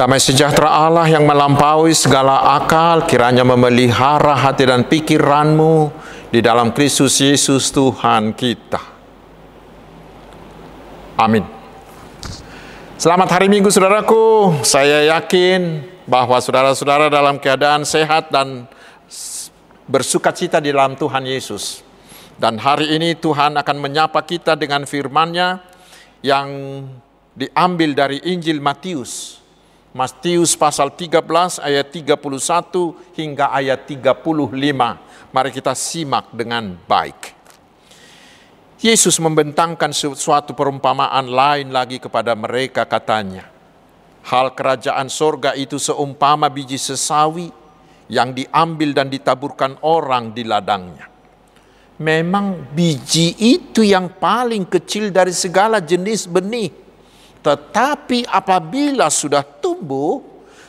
Damai sejahtera Allah yang melampaui segala akal kiranya memelihara hati dan pikiranmu di dalam Kristus Yesus Tuhan kita. Amin. Selamat hari Minggu saudaraku. Saya yakin bahwa saudara-saudara dalam keadaan sehat dan bersuka cita di dalam Tuhan Yesus. Dan hari ini Tuhan akan menyapa kita dengan firman-Nya yang diambil dari Injil Matius Matius pasal 13 ayat 31 hingga ayat 35. Mari kita simak dengan baik. Yesus membentangkan suatu perumpamaan lain lagi kepada mereka katanya. Hal kerajaan sorga itu seumpama biji sesawi yang diambil dan ditaburkan orang di ladangnya. Memang biji itu yang paling kecil dari segala jenis benih tetapi apabila sudah tumbuh,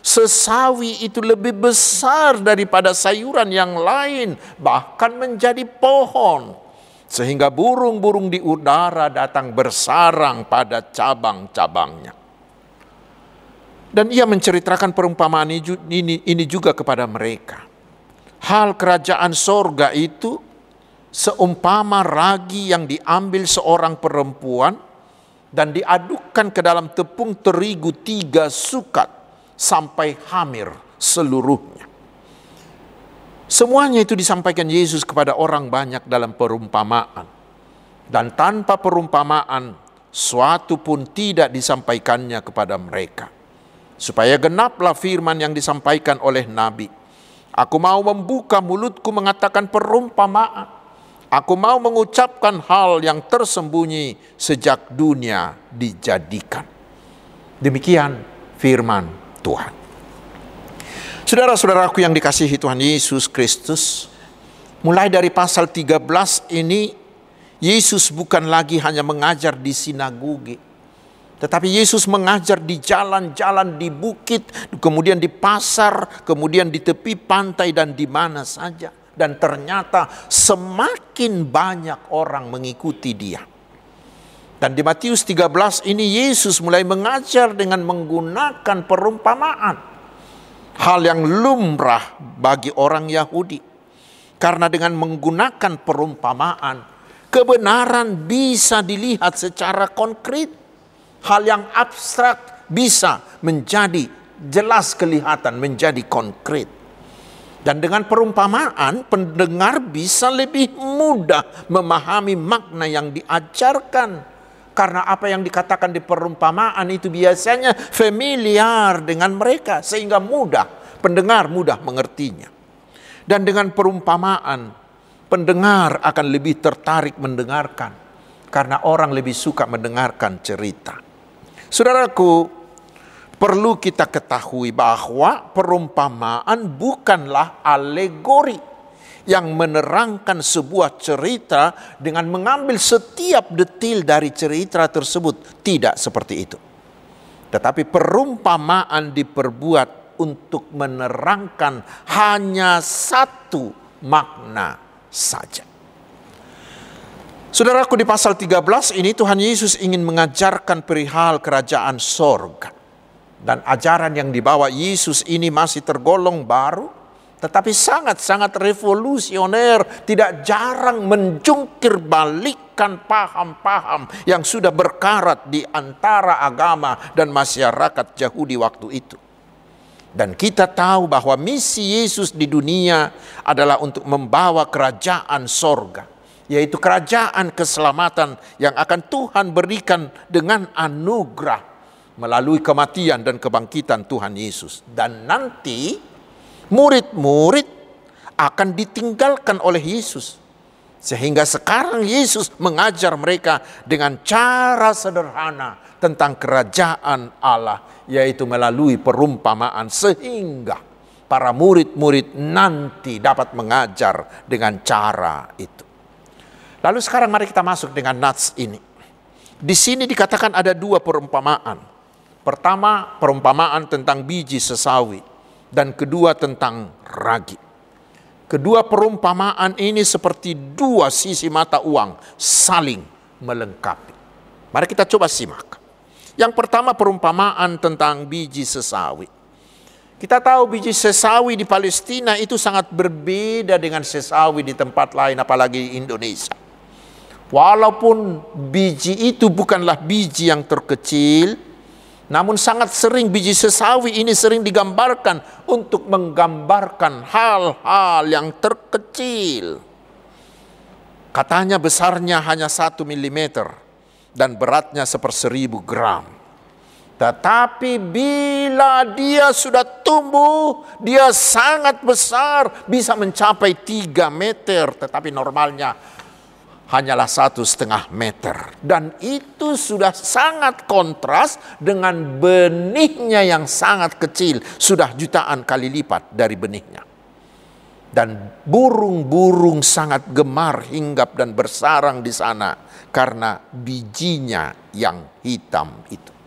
sesawi itu lebih besar daripada sayuran yang lain, bahkan menjadi pohon. Sehingga burung-burung di udara datang bersarang pada cabang-cabangnya. Dan ia menceritakan perumpamaan ini, juga kepada mereka. Hal kerajaan sorga itu seumpama ragi yang diambil seorang perempuan dan diadukkan ke dalam tepung terigu tiga sukat sampai hamir seluruhnya. Semuanya itu disampaikan Yesus kepada orang banyak dalam perumpamaan. Dan tanpa perumpamaan, suatu pun tidak disampaikannya kepada mereka. Supaya genaplah firman yang disampaikan oleh Nabi. Aku mau membuka mulutku mengatakan perumpamaan Aku mau mengucapkan hal yang tersembunyi sejak dunia dijadikan. Demikian firman Tuhan. Saudara-saudaraku yang dikasihi Tuhan Yesus Kristus, mulai dari pasal 13 ini Yesus bukan lagi hanya mengajar di sinagoge, tetapi Yesus mengajar di jalan-jalan di bukit, kemudian di pasar, kemudian di tepi pantai dan di mana saja dan ternyata semakin banyak orang mengikuti dia. Dan di Matius 13 ini Yesus mulai mengajar dengan menggunakan perumpamaan. Hal yang lumrah bagi orang Yahudi. Karena dengan menggunakan perumpamaan, kebenaran bisa dilihat secara konkret. Hal yang abstrak bisa menjadi jelas kelihatan, menjadi konkret. Dan dengan perumpamaan, pendengar bisa lebih mudah memahami makna yang diajarkan. Karena apa yang dikatakan di perumpamaan itu biasanya familiar dengan mereka, sehingga mudah, pendengar mudah mengertinya. Dan dengan perumpamaan, pendengar akan lebih tertarik mendengarkan, karena orang lebih suka mendengarkan cerita. Saudaraku, perlu kita ketahui bahwa perumpamaan bukanlah alegori yang menerangkan sebuah cerita dengan mengambil setiap detil dari cerita tersebut. Tidak seperti itu. Tetapi perumpamaan diperbuat untuk menerangkan hanya satu makna saja. Saudaraku di pasal 13 ini Tuhan Yesus ingin mengajarkan perihal kerajaan sorga. Dan ajaran yang dibawa Yesus ini masih tergolong baru, tetapi sangat-sangat revolusioner, tidak jarang menjungkir balikkan paham-paham yang sudah berkarat di antara agama dan masyarakat Yahudi waktu itu. Dan kita tahu bahwa misi Yesus di dunia adalah untuk membawa kerajaan sorga, yaitu kerajaan keselamatan yang akan Tuhan berikan dengan anugerah melalui kematian dan kebangkitan Tuhan Yesus. Dan nanti murid-murid akan ditinggalkan oleh Yesus. Sehingga sekarang Yesus mengajar mereka dengan cara sederhana tentang kerajaan Allah. Yaitu melalui perumpamaan sehingga para murid-murid nanti dapat mengajar dengan cara itu. Lalu sekarang mari kita masuk dengan nats ini. Di sini dikatakan ada dua perumpamaan. Pertama, perumpamaan tentang biji sesawi, dan kedua tentang ragi. Kedua perumpamaan ini seperti dua sisi mata uang saling melengkapi. Mari kita coba simak. Yang pertama perumpamaan tentang biji sesawi. Kita tahu biji sesawi di Palestina itu sangat berbeda dengan sesawi di tempat lain apalagi Indonesia. Walaupun biji itu bukanlah biji yang terkecil, namun sangat sering biji sesawi ini sering digambarkan untuk menggambarkan hal-hal yang terkecil. Katanya besarnya hanya satu milimeter dan beratnya seperseribu gram. Tetapi bila dia sudah tumbuh, dia sangat besar, bisa mencapai tiga meter. Tetapi normalnya hanyalah satu setengah meter. Dan itu sudah sangat kontras dengan benihnya yang sangat kecil. Sudah jutaan kali lipat dari benihnya. Dan burung-burung sangat gemar hinggap dan bersarang di sana karena bijinya yang hitam itu.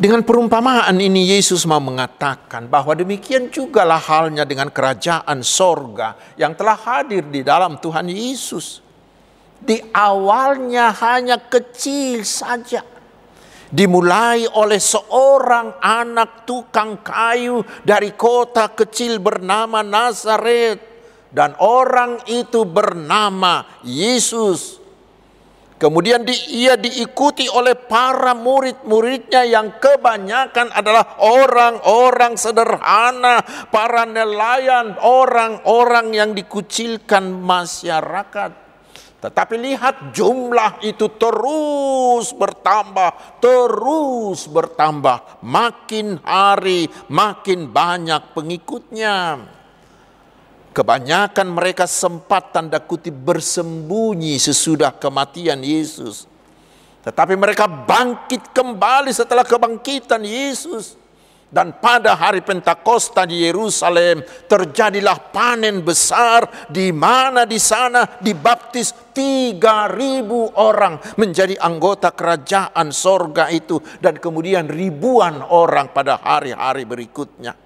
Dengan perumpamaan ini Yesus mau mengatakan bahwa demikian jugalah halnya dengan kerajaan sorga yang telah hadir di dalam Tuhan Yesus. Di awalnya hanya kecil saja. Dimulai oleh seorang anak tukang kayu dari kota kecil bernama Nazaret. Dan orang itu bernama Yesus. Kemudian di, ia diikuti oleh para murid-muridnya yang kebanyakan adalah orang-orang sederhana, para nelayan, orang-orang yang dikucilkan masyarakat. Tetapi lihat jumlah itu terus bertambah, terus bertambah. Makin hari makin banyak pengikutnya. Kebanyakan mereka sempat tanda kutip bersembunyi sesudah kematian Yesus. Tetapi mereka bangkit kembali setelah kebangkitan Yesus. Dan pada hari Pentakosta di Yerusalem terjadilah panen besar di mana di sana dibaptis 3000 orang menjadi anggota kerajaan sorga itu dan kemudian ribuan orang pada hari-hari berikutnya.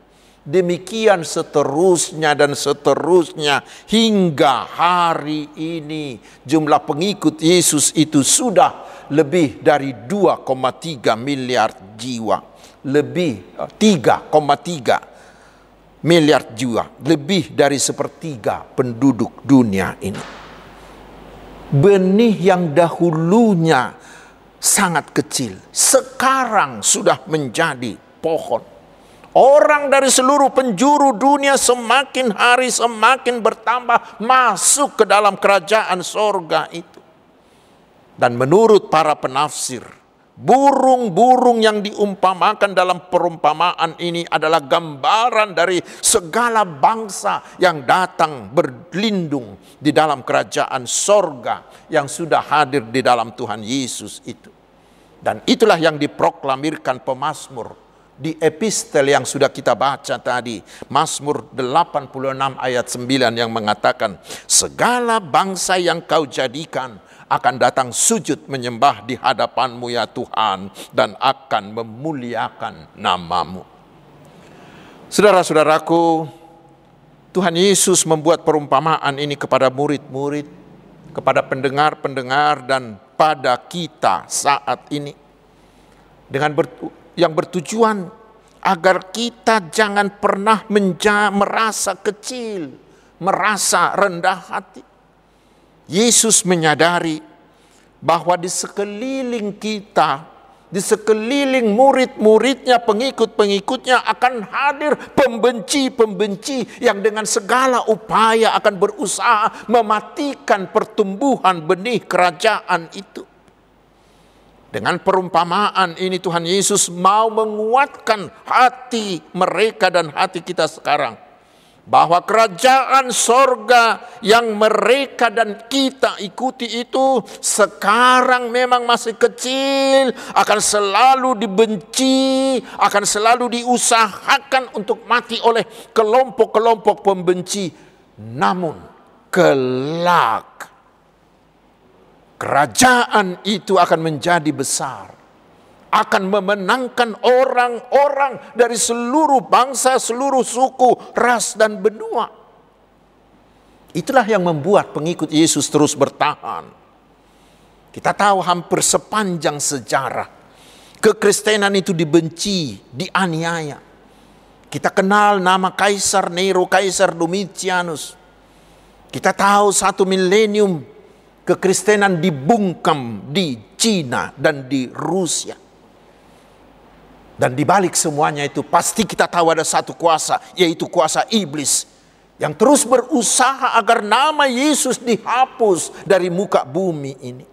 Demikian seterusnya dan seterusnya hingga hari ini jumlah pengikut Yesus itu sudah lebih dari 2,3 miliar jiwa. Lebih 3,3 eh, miliar jiwa, lebih dari sepertiga penduduk dunia ini. Benih yang dahulunya sangat kecil, sekarang sudah menjadi pohon Orang dari seluruh penjuru dunia semakin hari semakin bertambah masuk ke dalam kerajaan sorga itu. Dan menurut para penafsir, burung-burung yang diumpamakan dalam perumpamaan ini adalah gambaran dari segala bangsa yang datang berlindung di dalam kerajaan sorga yang sudah hadir di dalam Tuhan Yesus itu. Dan itulah yang diproklamirkan pemazmur di epistel yang sudah kita baca tadi, Mazmur 86 ayat 9 yang mengatakan, segala bangsa yang kau jadikan akan datang sujud menyembah di hadapanmu ya Tuhan dan akan memuliakan namamu. Saudara-saudaraku, Tuhan Yesus membuat perumpamaan ini kepada murid-murid, kepada pendengar-pendengar dan pada kita saat ini. Dengan yang bertujuan agar kita jangan pernah menja merasa kecil, merasa rendah hati. Yesus menyadari bahwa di sekeliling kita, di sekeliling murid-muridnya, pengikut-pengikutnya akan hadir pembenci-pembenci yang dengan segala upaya akan berusaha mematikan pertumbuhan benih kerajaan itu. Dengan perumpamaan ini Tuhan Yesus mau menguatkan hati mereka dan hati kita sekarang. Bahwa kerajaan sorga yang mereka dan kita ikuti itu sekarang memang masih kecil, akan selalu dibenci, akan selalu diusahakan untuk mati oleh kelompok-kelompok pembenci. Namun kelak kerajaan itu akan menjadi besar. Akan memenangkan orang-orang dari seluruh bangsa, seluruh suku, ras, dan benua. Itulah yang membuat pengikut Yesus terus bertahan. Kita tahu hampir sepanjang sejarah Kekristenan itu dibenci, dianiaya. Kita kenal nama Kaisar Nero, Kaisar Domitianus. Kita tahu satu milenium kekristenan dibungkam di Cina dan di Rusia. Dan dibalik semuanya itu pasti kita tahu ada satu kuasa, yaitu kuasa iblis yang terus berusaha agar nama Yesus dihapus dari muka bumi ini.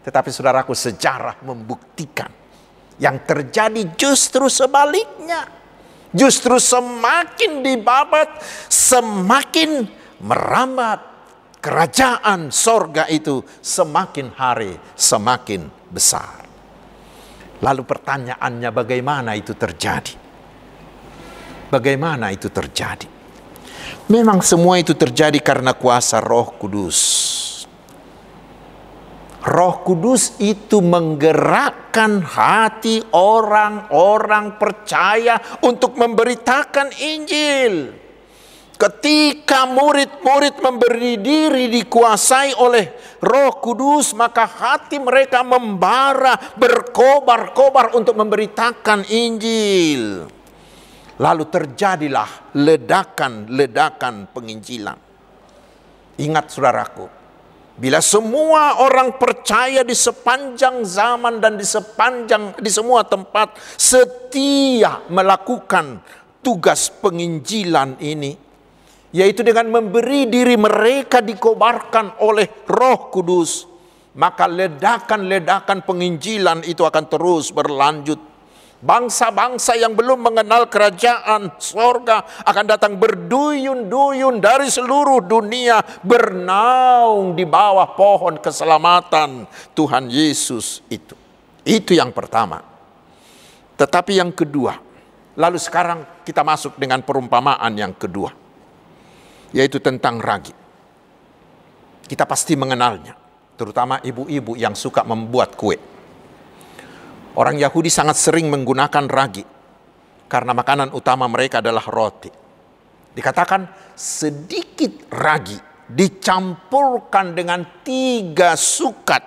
Tetapi saudaraku sejarah membuktikan yang terjadi justru sebaliknya. Justru semakin dibabat, semakin merambat kerajaan sorga itu semakin hari semakin besar. Lalu pertanyaannya bagaimana itu terjadi? Bagaimana itu terjadi? Memang semua itu terjadi karena kuasa Roh Kudus. Roh Kudus itu menggerakkan hati orang-orang percaya untuk memberitakan Injil. Ketika murid-murid memberi diri dikuasai oleh Roh Kudus, maka hati mereka membara, berkobar-kobar untuk memberitakan Injil. Lalu terjadilah ledakan-ledakan penginjilan. Ingat saudaraku, bila semua orang percaya di sepanjang zaman dan di sepanjang di semua tempat setia melakukan tugas penginjilan ini, yaitu dengan memberi diri mereka dikobarkan oleh Roh Kudus, maka ledakan-ledakan penginjilan itu akan terus berlanjut Bangsa-bangsa yang belum mengenal kerajaan sorga akan datang berduyun-duyun dari seluruh dunia bernaung di bawah pohon keselamatan Tuhan Yesus itu. Itu yang pertama. Tetapi yang kedua, lalu sekarang kita masuk dengan perumpamaan yang kedua, yaitu tentang ragi. Kita pasti mengenalnya, terutama ibu-ibu yang suka membuat kue. Orang Yahudi sangat sering menggunakan ragi karena makanan utama mereka adalah roti. Dikatakan sedikit ragi dicampurkan dengan tiga sukat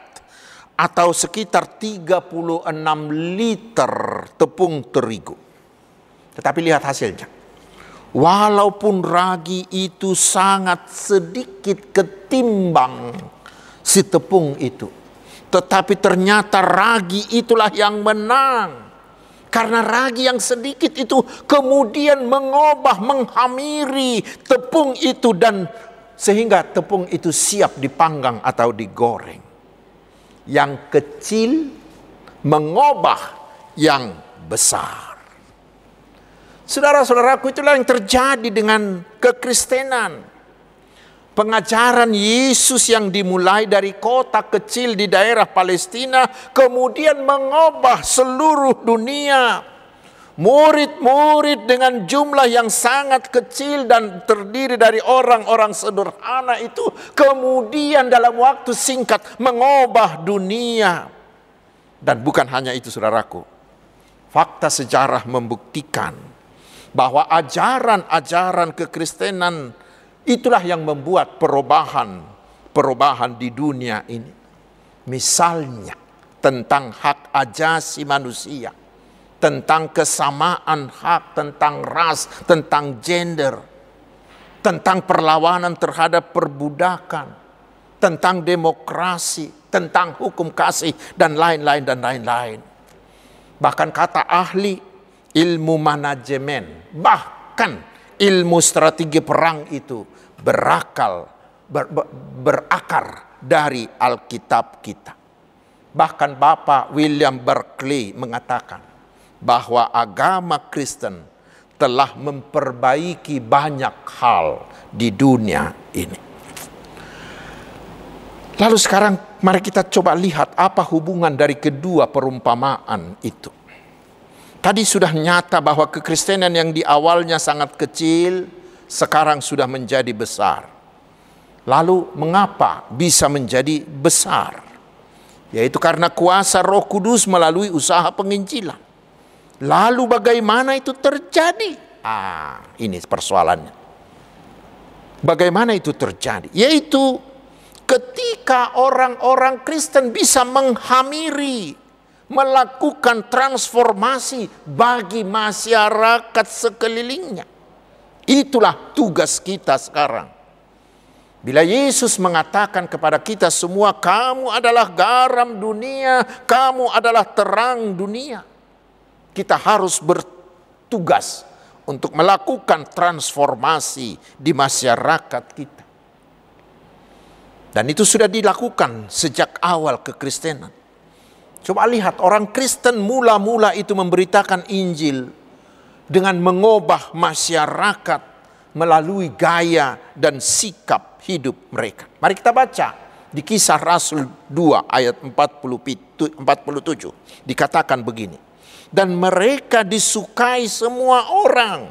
atau sekitar 36 liter tepung terigu. Tetapi lihat hasilnya. Walaupun ragi itu sangat sedikit ketimbang si tepung itu tetapi ternyata ragi itulah yang menang. Karena ragi yang sedikit itu kemudian mengubah, menghamiri tepung itu dan sehingga tepung itu siap dipanggang atau digoreng. Yang kecil mengubah yang besar. Saudara-saudaraku itulah yang terjadi dengan kekristenan pengajaran Yesus yang dimulai dari kota kecil di daerah Palestina kemudian mengubah seluruh dunia. Murid-murid dengan jumlah yang sangat kecil dan terdiri dari orang-orang sederhana itu kemudian dalam waktu singkat mengubah dunia. Dan bukan hanya itu saudaraku. Fakta sejarah membuktikan bahwa ajaran-ajaran kekristenan Itulah yang membuat perubahan perubahan di dunia ini. Misalnya tentang hak ajasi manusia, tentang kesamaan hak, tentang ras, tentang gender, tentang perlawanan terhadap perbudakan, tentang demokrasi, tentang hukum kasih dan lain-lain dan lain-lain. Bahkan kata ahli ilmu manajemen, bahkan ilmu strategi perang itu berakal ber, ber, berakar dari Alkitab kita. Bahkan Bapak William Berkeley mengatakan bahwa agama Kristen telah memperbaiki banyak hal di dunia ini. Lalu sekarang mari kita coba lihat apa hubungan dari kedua perumpamaan itu. Tadi sudah nyata bahwa kekristenan yang di awalnya sangat kecil, sekarang sudah menjadi besar. Lalu mengapa bisa menjadi besar? Yaitu karena kuasa roh kudus melalui usaha penginjilan. Lalu bagaimana itu terjadi? Ah, ini persoalannya. Bagaimana itu terjadi? Yaitu ketika orang-orang Kristen bisa menghamiri, melakukan transformasi bagi masyarakat sekelilingnya. Itulah tugas kita sekarang. Bila Yesus mengatakan kepada kita semua, "Kamu adalah garam dunia, kamu adalah terang dunia." Kita harus bertugas untuk melakukan transformasi di masyarakat kita. Dan itu sudah dilakukan sejak awal kekristenan. Coba lihat orang Kristen mula-mula itu memberitakan Injil dengan mengubah masyarakat melalui gaya dan sikap hidup mereka. Mari kita baca di kisah Rasul 2 ayat 47 dikatakan begini. Dan mereka disukai semua orang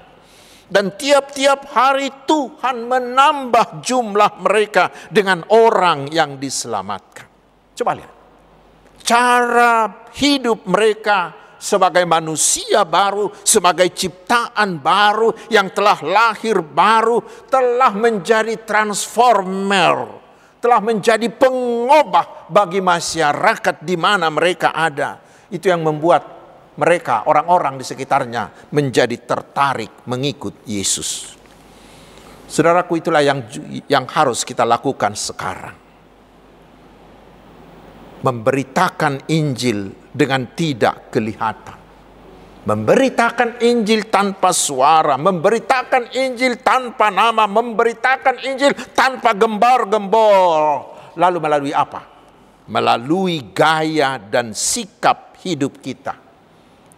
dan tiap-tiap hari Tuhan menambah jumlah mereka dengan orang yang diselamatkan. Coba lihat cara hidup mereka sebagai manusia baru, sebagai ciptaan baru yang telah lahir baru, telah menjadi transformer, telah menjadi pengubah bagi masyarakat di mana mereka ada. Itu yang membuat mereka, orang-orang di sekitarnya, menjadi tertarik mengikut Yesus. Saudaraku, itulah yang yang harus kita lakukan sekarang memberitakan Injil dengan tidak kelihatan. Memberitakan Injil tanpa suara, memberitakan Injil tanpa nama, memberitakan Injil tanpa gembar-gembor. Lalu melalui apa? Melalui gaya dan sikap hidup kita,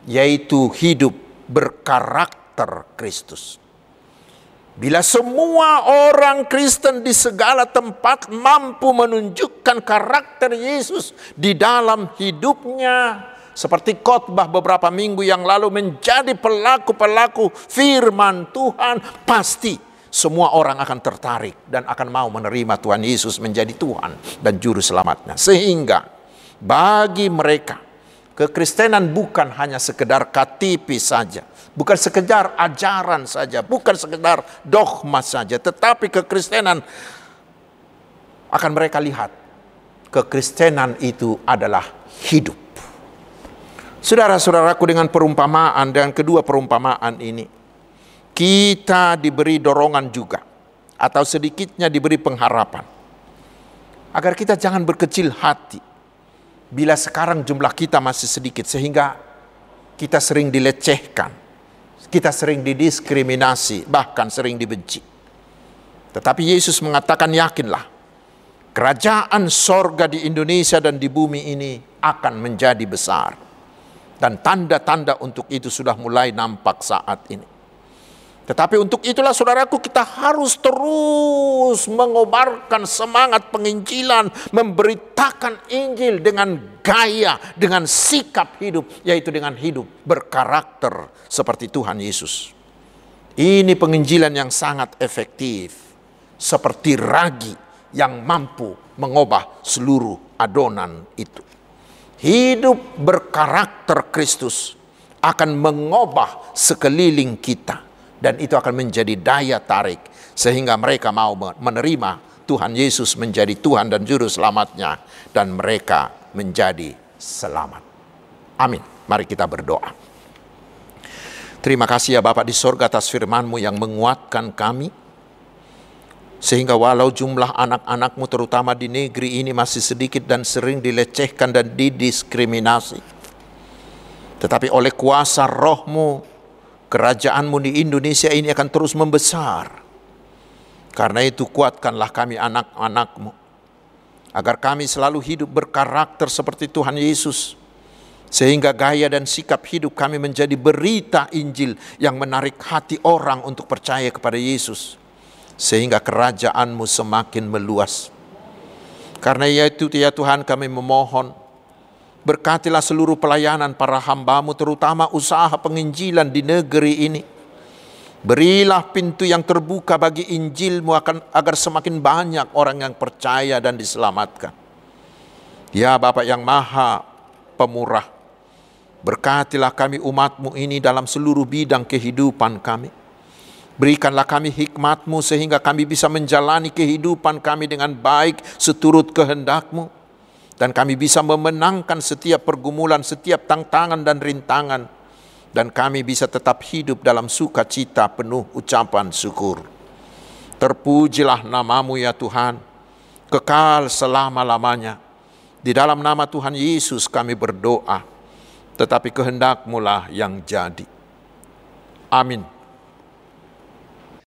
yaitu hidup berkarakter Kristus. Bila semua orang Kristen di segala tempat mampu menunjukkan karakter Yesus di dalam hidupnya, seperti khotbah beberapa minggu yang lalu menjadi pelaku-pelaku firman Tuhan, pasti semua orang akan tertarik dan akan mau menerima Tuhan Yesus menjadi Tuhan dan juru selamatnya. Sehingga bagi mereka kekristenan bukan hanya sekedar KTP saja, bukan sekedar ajaran saja, bukan sekedar dogma saja, tetapi kekristenan akan mereka lihat kekristenan itu adalah hidup. Saudara-saudaraku dengan perumpamaan dan kedua perumpamaan ini kita diberi dorongan juga atau sedikitnya diberi pengharapan agar kita jangan berkecil hati bila sekarang jumlah kita masih sedikit sehingga kita sering dilecehkan kita sering didiskriminasi, bahkan sering dibenci. Tetapi Yesus mengatakan yakinlah, kerajaan sorga di Indonesia dan di bumi ini akan menjadi besar. Dan tanda-tanda untuk itu sudah mulai nampak saat ini. Tetapi untuk itulah saudaraku kita harus terus mengobarkan semangat penginjilan, memberitakan Injil dengan gaya, dengan sikap hidup, yaitu dengan hidup berkarakter seperti Tuhan Yesus. Ini penginjilan yang sangat efektif, seperti ragi yang mampu mengubah seluruh adonan itu. Hidup berkarakter Kristus akan mengubah sekeliling kita dan itu akan menjadi daya tarik sehingga mereka mau menerima Tuhan Yesus menjadi Tuhan dan juru selamatnya dan mereka menjadi selamat. Amin. Mari kita berdoa. Terima kasih ya Bapak di sorga atas firman-Mu yang menguatkan kami. Sehingga walau jumlah anak-anakmu terutama di negeri ini masih sedikit dan sering dilecehkan dan didiskriminasi. Tetapi oleh kuasa rohmu kerajaanmu di Indonesia ini akan terus membesar. Karena itu kuatkanlah kami anak-anakmu. Agar kami selalu hidup berkarakter seperti Tuhan Yesus. Sehingga gaya dan sikap hidup kami menjadi berita Injil yang menarik hati orang untuk percaya kepada Yesus. Sehingga kerajaanmu semakin meluas. Karena itu ya Tuhan kami memohon Berkatilah seluruh pelayanan para hambamu terutama usaha penginjilan di negeri ini. Berilah pintu yang terbuka bagi Injilmu akan agar semakin banyak orang yang percaya dan diselamatkan. Ya Bapak yang maha pemurah, berkatilah kami umatmu ini dalam seluruh bidang kehidupan kami. Berikanlah kami hikmatmu sehingga kami bisa menjalani kehidupan kami dengan baik seturut kehendakmu Dan kami bisa memenangkan setiap pergumulan, setiap tantangan dan rintangan. Dan kami bisa tetap hidup dalam sukacita penuh ucapan syukur. Terpujilah namamu ya Tuhan, kekal selama-lamanya. Di dalam nama Tuhan Yesus kami berdoa, tetapi kehendakmu lah yang jadi. Amin.